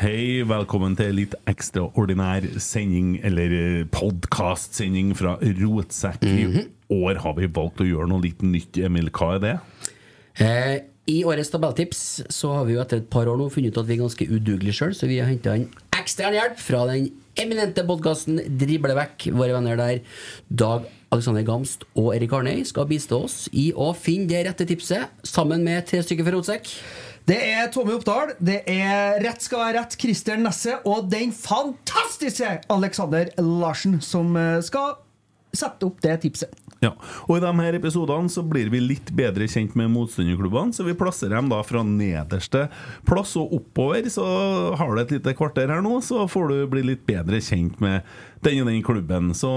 Hei, velkommen til litt ekstraordinær sending, eller podkastsending fra Rotsekk. I år har vi valgt å gjøre noe litt nytt. Emil, hva er det? Eh, I årets tabelltips så har vi jo etter et par år nå funnet ut at vi er ganske udugelige sjøl, så vi har henta inn ekstern hjelp fra den eminente podkasten Drible vekk. Våre venner der, Dag Alexander Gamst og Erik Arnøy, skal bistå oss i å finne det rette tipset, sammen med tre stykker fra Rotsekk. Det er Tommy Oppdal, det er Rett skal være rett, Christer Nesse og den fantastiske Alexander Larsen som eh, skal sette opp det tipset. Ja, og I de her episodene så blir vi litt bedre kjent med motstanderklubbene, så vi plasserer dem da fra nederste plass og oppover. Så har du et lite kvarter her nå, så får du bli litt bedre kjent med den og den klubben. Så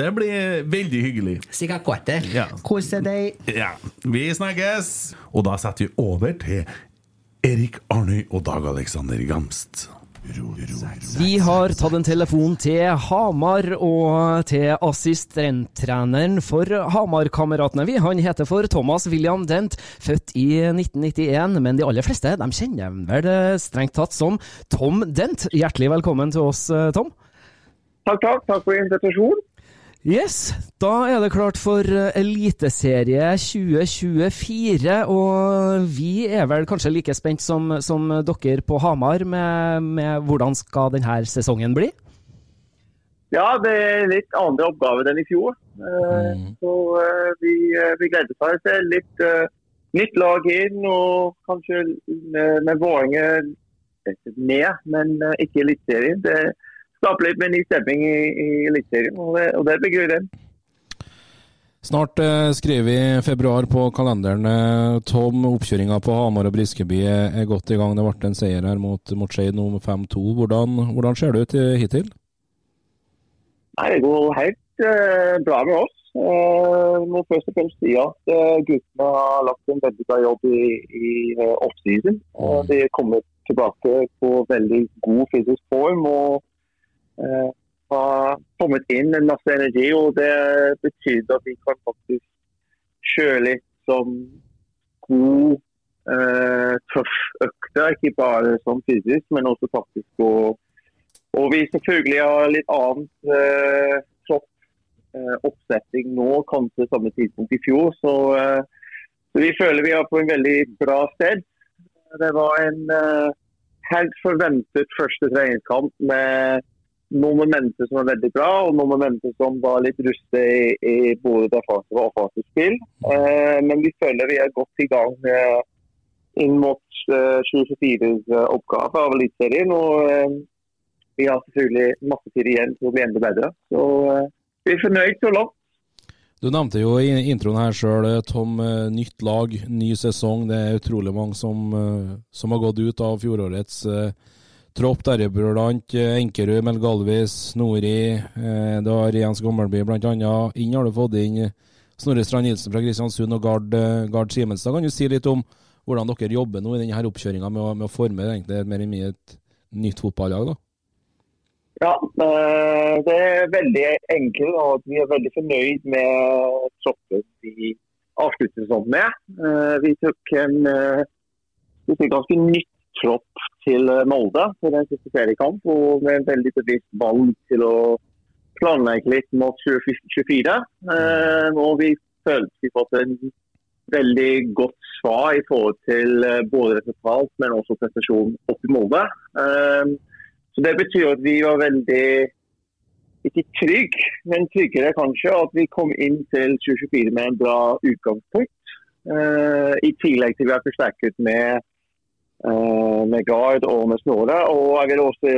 det blir veldig hyggelig. Sikkert kvarter. Ja. Kos deg. Ja, vi snakkes! Og da setter vi over til Erik Arnøy og Dag Alexander Gamst. Vi har tatt en telefon til Hamar og til assistenttreneren for Hamar-kameratene. vi. Han heter for Thomas William Dent, født i 1991, men de aller fleste de kjenner vel eh, strengt tatt som Tom Dent. Hjertelig velkommen til oss, eh, Tom. Takk, takk. Takk for invitasjonen. Yes, da er det klart for eh, Eliteserie 2024, og vi er vel kanskje like spent som, som dere på Hamar med, med hvordan skal denne sesongen bli? Ja, det er litt andre oppgaver enn i fjor. Eh, Så eh, vi, vi gleder oss til litt eh, nytt lag inn, og kanskje med Vålerenga ned, men ikke Eliteserien. Det skaper litt mer ny stemning i, i Eliteserien, og det, og det blir gøy, det. Snart eh, skriver vi februar på kalenderen. Eh, Tom, oppkjøringa på Hamar og Briskeby er, godt i gang. Det ble en seier her mot, mot Skeid nå 5-2. Hvordan, hvordan ser det ut eh, hittil? Nei, Det går helt eh, bra med oss. Uh, må først og fremst si at eh, guttene har lagt en veldig bra jobb i, i offseason. Mm. de er kommet tilbake på veldig god fysisk form og eh, har kommet inn en masse energi. og Det betyr at vi kan faktisk kjøre litt som god, eh, tøff økter. Ikke bare som fysisk, men også faktisk å Og vi selvfølgelig har litt annet eh, tropp eh, oppsetting nå, kanskje samme tidspunkt i fjor. Så, eh, så vi føler vi er på en veldig bra sted. Det var en eh, helt forventet første treningskamp med noen momenter som var veldig bra, og noen momenter som var litt ruste i, i både defensive og offensive spill. Eh, men vi føler vi er godt i gang eh, inn mot eh, 2024s eh, oppgave av Eliteserien. Og eh, vi har selvfølgelig masse tid igjen til å bli enda bedre. Så eh, vi er fornøyd så langt. Du nevnte jo i introen her sjøl, Tom. Nytt lag, ny sesong. Det er utrolig mange som, som har gått ut av fjorårets eh, tropp. Deriblant eh, Enkerud, Mel Galvis, Nori. Eh, du har Jens Gammelby bl.a. Inn har du fått inn eh, Snorre Strand Nilsen fra Kristiansund og Gard, eh, Gard Simenstad. Kan du si litt om hvordan dere jobber nå i denne oppkjøringa med, med å forme egentlig mer enn mye et nytt fotballag? da? Ja, det er veldig enkelt, og vi er veldig fornøyd med troppen vi avslutter sånn med. Vi tok en vi tok ganske nytt tropp til eh, Molde til den siste seriekamp, og med en veldig bevisst valg til å planlegge litt mot 2024. Eh, og vi følte vi fått en veldig godt svar i forhold til eh, både resultat, men også prestasjon opp i Molde. Eh, så det betyr at vi var veldig ikke trygg, men tryggere kanskje, at vi kom inn til 2024 med en bra utgangspunkt. Eh, I tillegg til vi har forsterket med, eh, med Gard og med Snorre. Og jeg vil også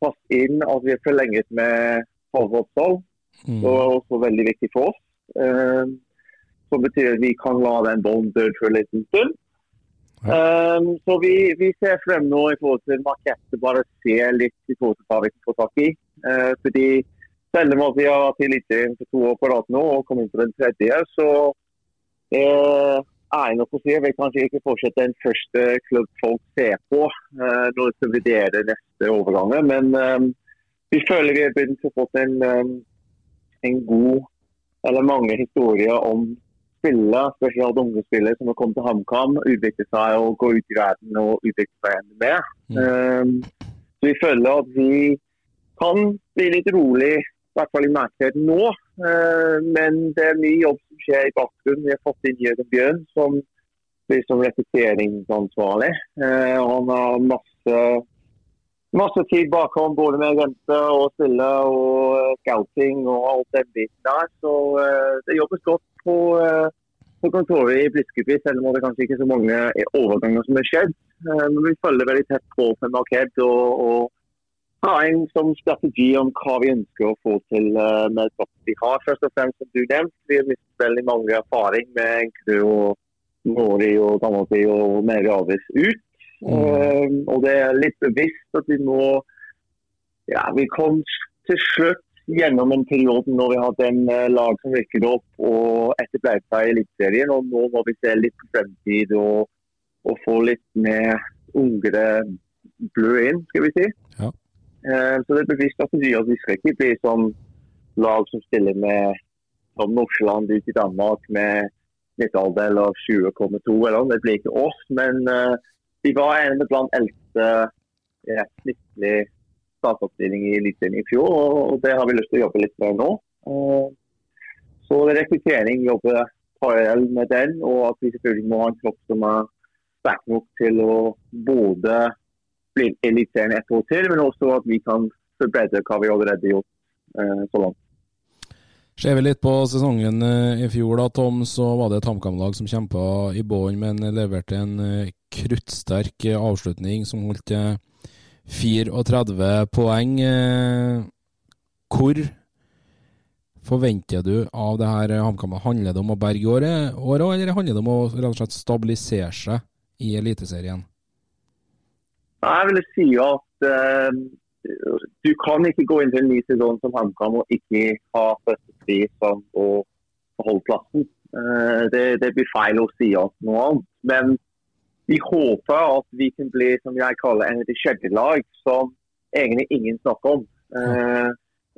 kaste inn at vi har forlenget med Halvor Dahl. Mm. Det var også veldig viktig for oss. Eh, som betyr at vi kan la den ballen dø for en liten stund. Um, så vi, vi ser frem nå i forhold til markedet, bare se litt i forhold til hva vi kan få tak i. Uh, fordi selv om vi har i Eliteserien for to år på rad nå og kommet inn på den tredje, så eh, er nok å si Jeg vil kanskje ikke fortsette den første klubb folk ser på eh, når de skal vurdere neste overgang. Men eh, vi føler vi har begynt å få en, eh, en god, eller mange historier om spillere, spesielt unge spillere som har kommet til HamKam, utvikle seg og gå ut i verden og utvikle seg enda mer. Um, så vi føler at vi kan bli litt rolig, i hvert fall i merkeligheten nå. Uh, men det er mye jobb som skjer i bakgrunnen. Vi har fått inn Jørgen Bjørn som blir som rekrutteringsansvarlig. Uh, han har masse, masse tid bakom både med rente og stille og uh, scouting og alt den biten der. Så det jobbes godt på, på kontoret i Bliskeby, selv om det kanskje ikke er så mange overganger som har skjedd. Men vi følger veldig tett på på markedet og, og har en som strategi om hva vi ønsker å få til uh, med troppen vi har. Først og fremst, som du nevnte, vi har mistet veldig mange erfaring med Enkle og Nori og Tamati og Meri Avis ut. Uh, og det er litt bevisst at vi må ja, Vi kom til slutt gjennom en periode når vi hadde en uh, lag som rykket opp og etter ble seg i Eliteserien. Og nå må vi se litt på fremtid og, og få litt mer ungere blø inn, skal vi si. Ja. Eh, så det er bevisst at vi, at vi skal ikke bli som lag som stiller med som Nordsjøland ut i Danmark med midtaldel av 20,2 eller noe. Det blir ikke oss, men uh, vi var en blant eldste i snittlig statsoppstilling i Eliteserien i fjor, og, det har vi lyst til å jobbe litt med nå. Uh, så er rekruttering jobber parallell med den, og at vi selvfølgelig må ha en kropp som er sterk nok til å både bli Eliteserien ett år til, men også at vi kan forbedre hva vi allerede har gjort eh, så langt. Ser vi litt på sesongen eh, i fjor, da, Tom, så var det et HamKam-lag som kjempa i bånn, men leverte en eh, kruttsterk eh, avslutning som holdt til 34 poeng. Hvor forventer du av det her HamKam? Handler det om å berge året, året, eller handler det om å rett og slett stabilisere seg i Eliteserien? Jeg vil si at uh, du kan ikke gå inn til en ny sesong som HamKam og ikke ha første fri som å beholde plassen. Uh, det, det blir feil å si at noe annet. Men vi håper at vi kan bli som jeg kaller en av som egentlig ingen snakker om. Uh,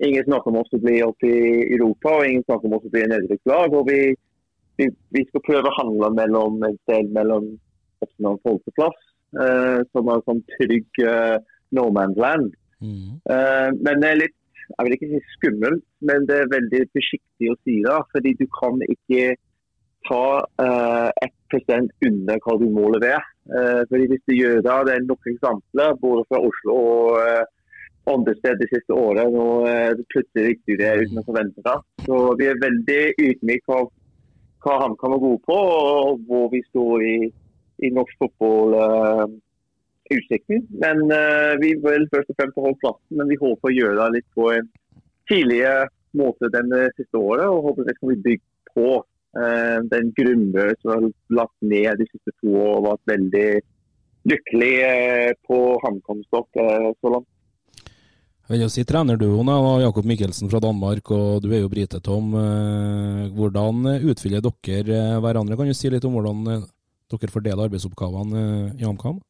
ingen snakker om oss å bli oppe i Europa, og ingen snakker om oss å bli nedrykkslag. Og vi, vi, vi skal prøve å handle mellom et sted mellom åttende og tolvte eh, som er sånn trygg eh, no man's land. Eh, men det er litt, jeg vil ikke si skummelt, men det er veldig forsiktig å si det. Fordi du kan ikke ta uh, 1 under hva du må levere. Uh, fordi hvis du gjør det, det er nok eksempler både fra Oslo og uh, andre steder de siste årene. Og eh, det plutselig riktig det uten å forvente det. Så vi er veldig ydmyke av hva han kan være god på, og hvor vi står i, i norsk fotball. uh, utsikten. Men uh, vi vil først og fremst holde plassen, men vi håper å gjøre det litt på en tidligere måte denne siste året. Og håper det skal bli bygd på uh, den grunnmuren som er lagt ned de siste to år og vært veldig lykkelig eh, på eh, så langt. Jeg vil jo si trenerduoen er Jakob Mikkelsen fra Danmark, og du er jo brite, Tom. Eh, Hvordan utfyller dere eh, hverandre? Kan du si litt om hvordan eh, dere fordeler arbeidsoppgavene eh, i HamKam?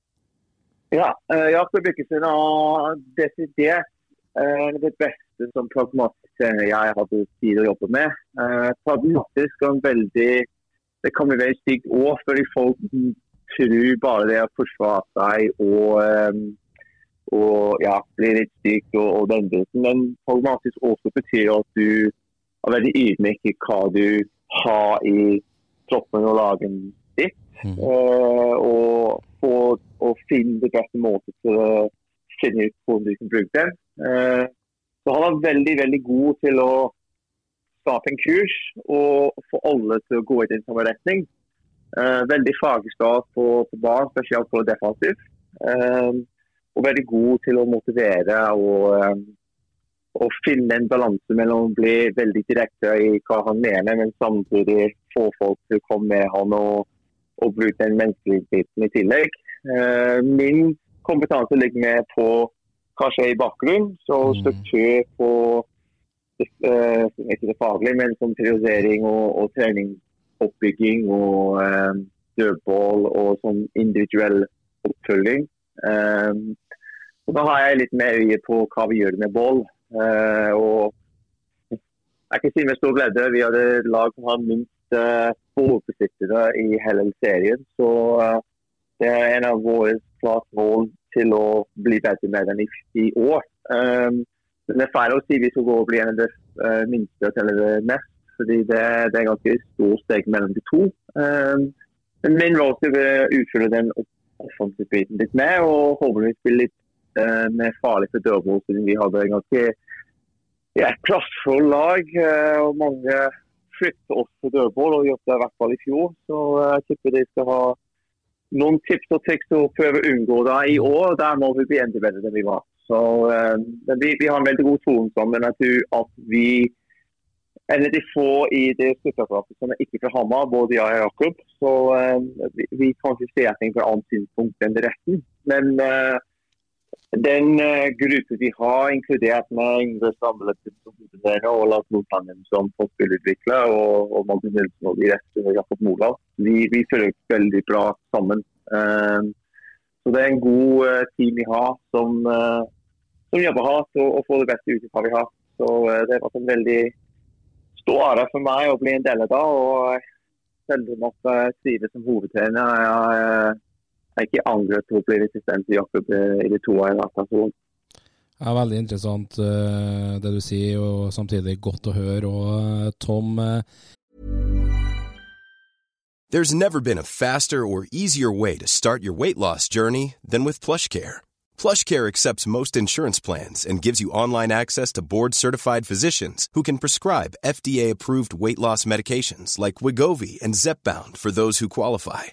Ja, eh, Jakob Mikkelsen har desidert eh, det beste som pragmatisk trener jeg hadde tid å jobbe med. Pragmatisk og en veldig det kan veldig stygt òg, fordi folk tror bare det å forsvare seg og, og ja, bli litt stygt og, og, den biten. Men pragmatisk også betyr at du er veldig ydmyk i hva du har i troppen og lagen ditt. Mm. Uh, og, og, og finne det beste måten til å finne ut hvordan du kan bruke det. Uh, så han er veldig veldig god til å skape en kurs og få alle til å gå i den samme retning. Uh, veldig fagstad på, på barn, spesielt på defensiv. Uh, og veldig god til å motivere og, og finne en balanse mellom å bli veldig direkte i hva han mener, men samtidig få folk til å komme med han og, og bruke den menneskelige biten i tillegg. Uh, min kompetanse ligger med på hva skjer i bakgrunnen, så mm. struktur på ikke det faglige, men som prioritering og, og treningsoppbygging og uh, dødball og sånn individuell oppfølging. Um, og Da har jeg litt mer øye på hva vi gjør med ball. Uh, og jeg kan si med stor glede vi hadde lag som har minst uh, ballbesittere i hele serien. Så uh, det er en av våre klart mål til å bli bedre med den i, år. Um, men det er feil å si vi skal gå og bli en av de uh, minste eller det mest, fordi det, det er ganske stort steg mellom de to. Um, men min rolle er å utfylle den offensive biten litt med, og håper vi spiller litt uh, mer farlig for dørbord, siden vi hadde en ganske ja, plassfull lag. Og mange flytter oss på dødball og gjort det i hvert fall i fjor. Så jeg tipper de skal ha noen tips og triks å prøve å unngå det i år. Der må vi bli enda bedre enn vi var. Så uh, vi, vi, har en veldig god tone sammen. Jeg tror at vi eller de få i det støtteapparatet som er ikke fra Hamar, både jeg og Jakob. Så uh, vi, vi, kan ikke se ting fra annet synspunkt enn retten. Men uh, den gruppen vi har, inkludert med Ingrid Stamble og Lars Nordtangen som fotballutvikler, og, og Magnus Nilsen og de Jakob Moland, vi, vi føler veldig bra sammen. Uh, så det er en god uh, team vi har som, som jobber hardt og, og, får det beste ut hva vi har. Så det har vært en veldig stor ære for meg å bli en del av det. Og selv om jeg trives som hovedtrener, jeg har ikke angret på å bli assistent til Jakob eh, i de to årene jeg har vært her. Ja, veldig interessant eh, det du sier, og samtidig godt å høre. Og eh, Tom There's never been a faster or easier way to start your weight loss journey than with PlushCare. PlushCare accepts most insurance plans and gives you online access to board-certified physicians who can prescribe FDA-approved weight loss medications like Wigovi and Zepbound for those who qualify.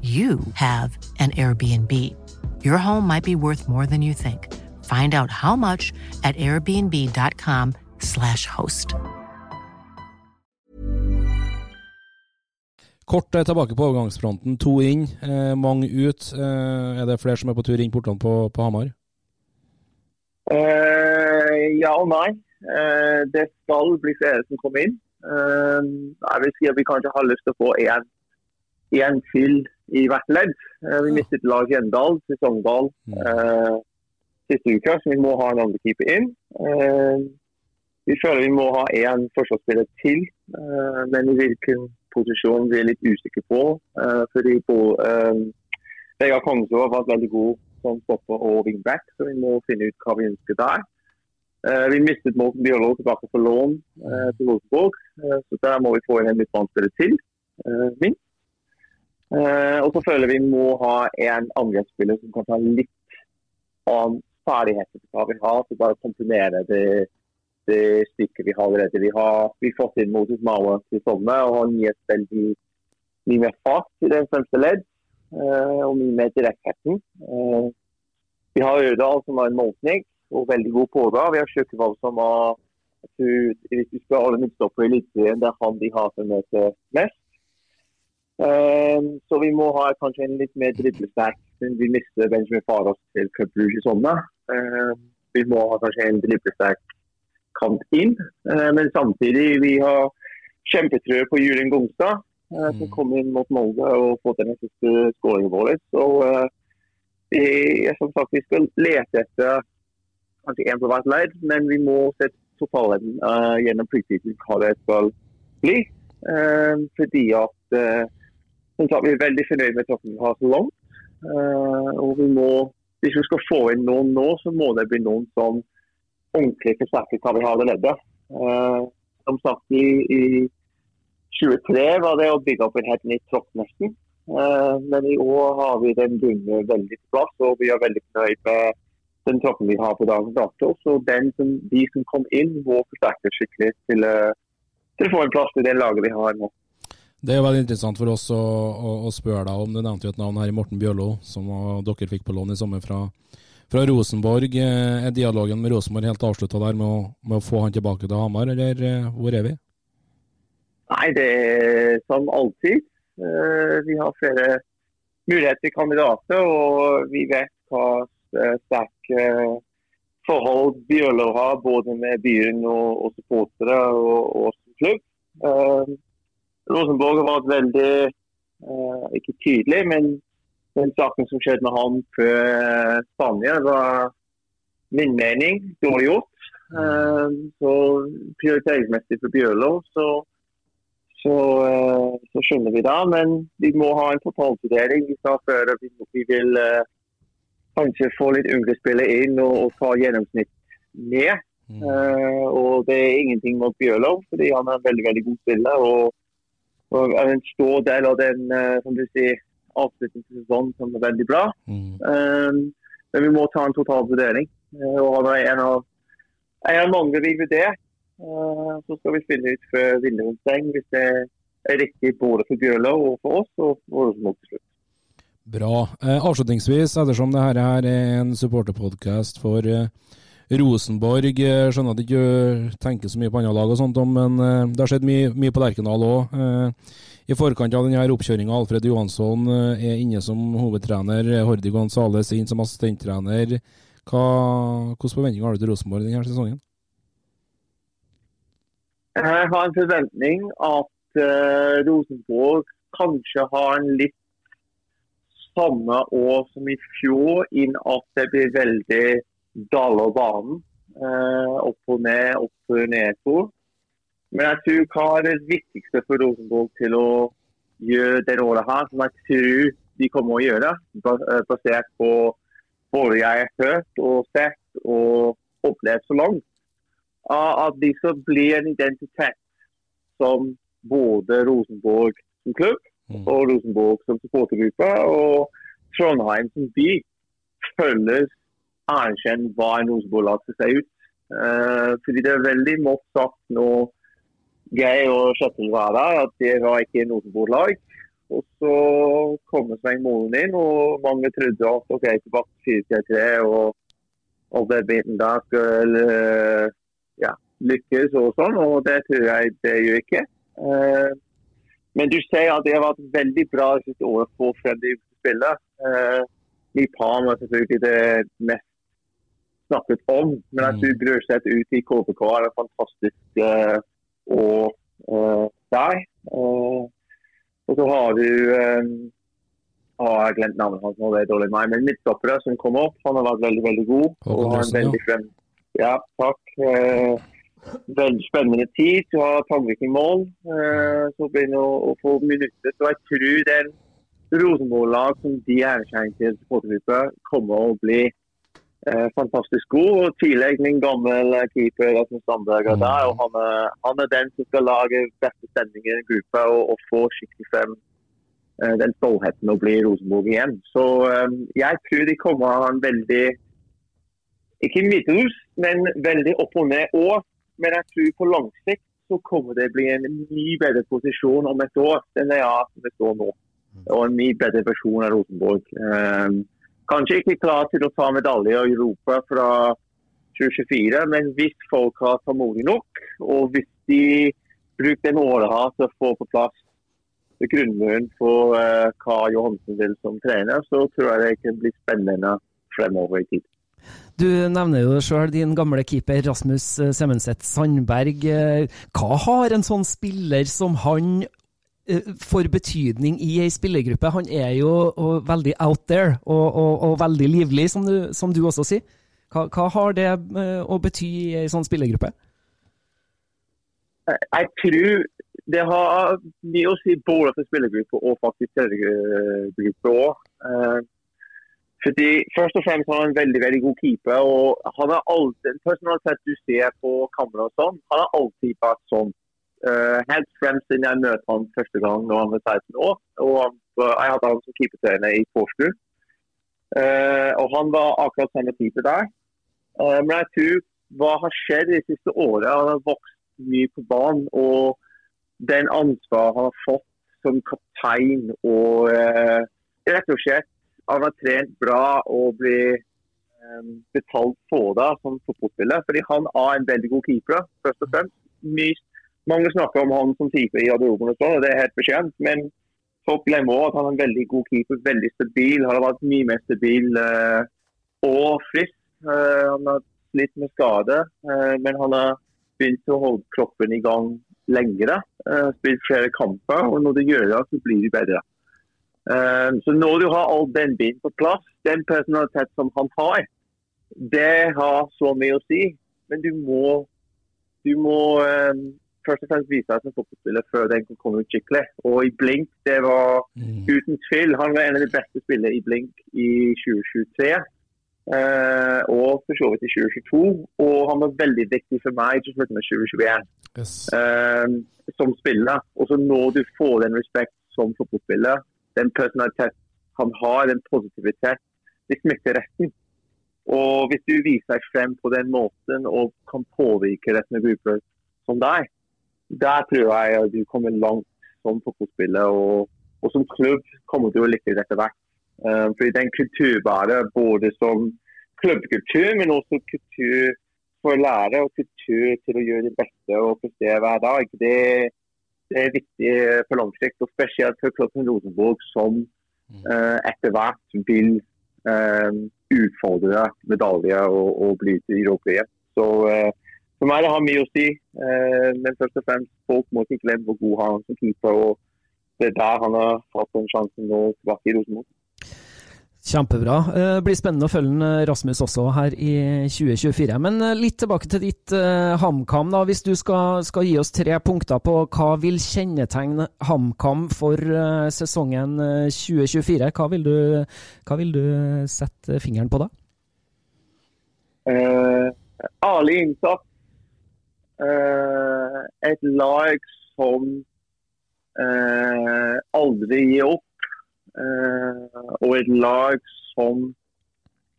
you have an Airbnb. Your home might be worth more than you think. Find out how much at airbnb.com/slash host. Kort tilbake på overgangsfronten. To inn, eh, mange ut. Eh, er det flere som er på tur inn portene på, på Hamar? Uh, ja og nei. Uh, det skal bli flere som kommer inn. Uh, jeg vil si at vi kanskje har lyst til å få én til i hvert ledd. Eh, vi mistet Lars Gjendal til Sogndal eh, siste uke, så vi må ha en andre keeper inn. Eh, vi føler vi må ha én forsvarsspiller til, eh, men i hvilken posisjon vi er litt usikre på. eh, fordi på, eh, Vegard Kongsvåg har vært veldig god som stopper og wingback, så vi må finne ut hva vi ønsker der. Vi mistet Morten Bjørlo tilbake på lån til Rosenborg, så der må vi få inn en midtbanespiller til, minst. Eh, og så føler vi må ha en angrepsspiller som kan ta litt av ferdigheter til hva vi har, så bare komponere det, det stykket vi har allerede. Vi har vi fått inn Moses Mauer til sommer, og han gir oss veldig mye mer fart i den fremste ledd. eh, og mye mer direktheten. Eh, vi har Ødal som har en målsnik og veldig god på det. Vi har Kjøkkevold som har Hvis du spør alle midtstoppere i Eliteserien, det er han de har som møter mest. Eh, så vi må ha kanskje en litt mer driblesterk vi mister Benjamin Faros til Club Rouge i sommer. Eh, vi må ha kanskje en driblesterk kant inn. Eh, men samtidig vi har kjempetrø på Julien Gongstad, eh, som kom inn mot Molde og fått den siste skåringen vår. Så eh, vi, som sagt, vi skal lete etter kanskje én på hvert leid, men vi må se totalen eh, gjennom preseason hva det skal bli. Fordi at som sagt, vi er veldig fornøyd med troppen vi har så langt. Eh, og vi må, hvis vi skal få inn noen nå, så må det bli noen som ordentlig forsterker hva vi har allerede. Eh, som sagt, i, i 23 var det å bygge opp en helt ny tropp nesten. Eh, men i år har vi den bunnen veldig på plass, og vi er veldig fornøyd med den troppen vi har på dagens dato. Så som, de som kom inn, må forsterkes skikkelig til, til å få en plass til det laget vi har nå. Det er jo veldig interessant for oss å, å, å spørre deg om. Du nevnte jo et navn her i Morten Bjørlo, som dere fikk på lån i sommer fra, fra Rosenborg. Eh, Er dialogen med Rosenborg helt avslutta der med å, med å få han tilbake til Hamar, eller eh, hvor er vi? Nei, det er som alltid. Eh, Vi har flere muligheter til kandidater, og vi vet hva sterk forhold Bjørlo har, både med byen og, og supportere og, og klubb. Eh, Rosenborg har vært veldig, uh, ikke tydelig, men den saken som skjedde med ham før Spania, var min mening dårlig gjort. Eh, så prioriteringsmessig for Bjørlo, så så, uh, så skjønner vi det. Men vi må ha en totalvurdering. Vi sa før at vi, vi vil eh, kanskje få litt yngre spillere inn og, og ta gjennomsnitt ned. Eh, og det er ingenting mot Bjørlov, fordi han er en veldig veldig god spiller. Og, og en stor del av den eh, som du sier, avslutningssesongen som er veldig bra. Eh, men vi må ta en total vurdering. og han er en av, en av mange vi vurderer. Uh, Så skal vi spille ut før vinduet stenger hvis det er riktig både for Bjørlo og for oss og for oss til slutt. Bra. Eh, avslutningsvis, ettersom dette er en supporterpodkast for eh, Rosenborg, eh, skjønner at du ikke tenker så mye på andre lag og sånt, men eh, det har skjedd mye, mye på Lerkendal òg. Eh, I forkant av denne oppkjøringa, Alfred Johansson eh, er inne som hovedtrener, Hordi Gonzales inn som assistenttrener. Hvilke forventninger har du til Rosenborg denne sesongen? Jeg har en forventning at uh, Rosenborg kanskje har en litt samme år som i fjor, inn at det blir veldig dal og banen. Eh, opp og ned, opp og ned. på. Men jeg tror hva er det viktigste for Rosenborg til å gjøre det året her, som jeg tror de kommer å gjøre, eh, basert på både jeg har hørt og sett og opplevd så langt, at de skal bli en identitet som både Rosenborg som klubb og Rosenborg som supportergruppe og Trondheim som by føles anerkjent hva en Rosenborg-lag skal se ut. Eh, fordi det er veldig mått sagt nå, Geir og Kjetil var der, at det var ikke en Rosenborg-lag. Og så kom Svein Målen inn, og mange trodde at ok, tilbake til 4-3 og, og den biten der skulle ja, lykkes og sånn, og det tror jeg det gjør ikke. Eh, men du ser at det har vært veldig bra det siste året for Freddy de spillere. Eh, Liv Palm er selvfølgelig det mest snakket om, men at du bryr Brødseth ut i KBK er det fantastisk eh, deg. eh, der. Eh, og så har du eh, har jeg glemt navnet hans nå, det er dårlig meg, men midtstoppere som kom opp, han har vært veldig, veldig god. Og har en ja. veldig frem... Ja, takk. Veldig spennende tid. Du har Tangvik i mål, så begynner å, å få minutter. Så jeg tror den Rosenborg-lag som de er kjent til supportergruppe, kommer å bli fantastisk god. Og i min gamle keeper Rasmus Sandberg er der. og han er, han er den som skal lage beste stemning i en gruppe og, og få skikkelig frem eh, den stoltheten å bli Rosenborg igjen. Så eh, jeg tror de kommer av en veldig ikke middels, men veldig opp og ned år. Men jeg tror på lang sikt så kommer det bli en mye bedre posisjon om et år enn det er som det står nå. Og en mye bedre versjon av Rosenborg. Um, kanskje ikke klar til å ta medalje i Europa fra 2024, men hvis folk har tålmodighet nok, og hvis de bruker den året her til å få på plass grunnmuren for uh, hva Johansen vil som trener, så tror jeg det kan bli spennende fremover i tid. Du nevner jo sjøl din gamle keeper Rasmus eh, Semenseth Sandberg. Eh, hva har en sånn spiller som han eh, for betydning i ei spillergruppe? Han er jo veldig out there og, og, og veldig livlig, som du, som du, også sier. Hva, hva har det å bety i ei sånn spillergruppe? Jeg tror det har mye å si både for spillergruppe og faktisk spillergruppe òg. Fordi Først og fremst har han en veldig veldig god keeper. og han er alltid, Personalitet du ser på kamera og sånn, han har alltid vært sånn. Uh, helt frem siden jeg møtte han første gang da han var 16 år. og han, Jeg hadde han som keepertrener i Porsgrunn. Uh, og Han var akkurat samme type der. Uh, men jeg tror hva har skjedd de siste årene, han har vokst mye på banen. Og den ansvaret han har fått som kaptein og rett og slett han har trent bra og blir betalt for det som fotballspiller. Fordi han er en veldig god keeper, først og fremst. Mye, mange snakker om han som keeper i Adeoben, og, og det er helt beskjent. Men folk glemmer også at han er en veldig god keeper, veldig stabil. Han har vært mye mer stabil uh, og frisk. Uh, han har slitt med skade, uh, men han har begynt å holde kroppen i gang lengre. spilt flere kamper, og når det gjør det, så blir det bedre. Um, så når du har all den biten på plass, den personalitet som han har, det har så mye å si. Men du må, du må um, først og fremst vise seg som fotballspiller før den kan komme ut skikkelig. Og i Blink, det var mm. uten tvil Han var en av de beste spillerne i Blink i 2023. Uh, eh, og for så vidt i 2022. Og han var veldig viktig for meg av 2021 yes. uh, som spiller. Og så når du får den respekt som fotballspiller den personalitet han har, den positivitet, det smitter resten. Og hvis du viser deg frem på den måten og kan påvirke resten av grupper som deg, der tror jeg at du kommer langt som fotballspiller. Og, og, som klubb kommer du å det etter hvert. Um, fordi den kulturbærer både som klubbkultur, men også kultur for å lære og kultur til å gjøre det beste og prestere hver dag. Det, det er viktig på lang sikt, og spesielt for klubben Rosenborg, som uh, etter hvert vil uh, utfordre medaljer og, og bli til europeisk. Så uh, for meg det har mye å si. men først og fremst, folk må ikke glemme hvor god han er som keeper. og Det er der han har fått en sjanse nå tilbake i Rosenborg. Kjempebra. Det eh, blir spennende å følge eh, Rasmus også her i 2024. Men eh, litt tilbake til ditt HamKam. da. Hvis du skal, skal, gi oss tre punkter på hva vil kjennetegne HamKam for sesongen 2024, hva vil, du, hva vil du sette fingeren på da? Eh, ærlig innsats. Uh, et lag som uh, aldri gir opp. Eh, og et lag som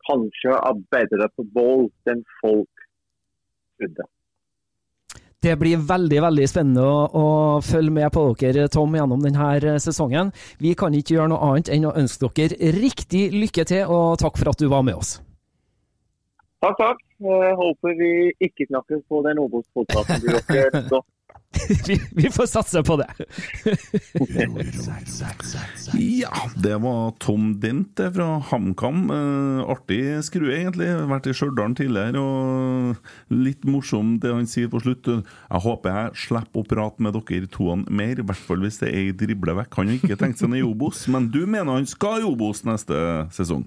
kanskje er bedre på ball enn folk trodde. Det blir veldig veldig spennende å, å, følge med på dere, Tom, gjennom denne sesongen. Vi kan ikke gjøre noe annet enn å ønske dere riktig lykke til, og takk for at du var med oss. Takk, takk. Jeg håper vi ikke snakker på den Obos-podkasten du vi, vi, får satse på det. ja, det var Tom Dent fra HamKam. Eh, artig skrue, egentlig. Vært i Stjørdal tidligere, og litt morsom det han sier på slutt. Jeg håper jeg slipper å prate med dere toene mer, i hvert fall hvis det er ei driblevekk. Han har ikke tenkt seg ned i Obos, men du mener han skal i Obos neste sesong?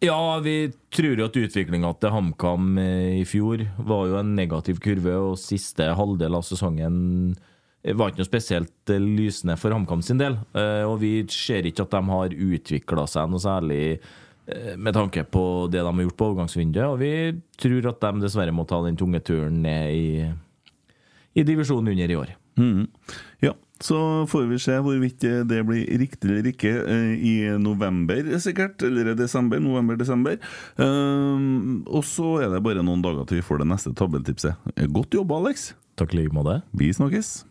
Ja, vi tror jo at utviklinga til HamKam eh, i fjor var jo en negativ kurve, og siste halvdel av sesongen var ikke noe spesielt eh, lysende for HamKam sin del. Eh, Og vi ser ikke at de har utvikla seg noe særlig eh, med tanke på det de har gjort på overgangsvinduet, og vi tror at de dessverre må ta den tunge turen ned i, i divisjonen under i år. Mm. Ja, så får vi se hvorvidt det blir riktig eller ikke eh, i november, sikkert. Eller desember. November-desember. Um, og så er det bare noen dager til vi får det neste tabelltipset. Eh, Godt jobba, Alex. Takk i like måte. Vi snakkes.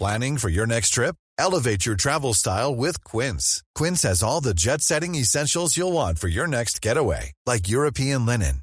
Planning for your next trip? Elevate your travel style with Quince. Quince has all the jet setting essentials you'll want for your next getaway, like European linen,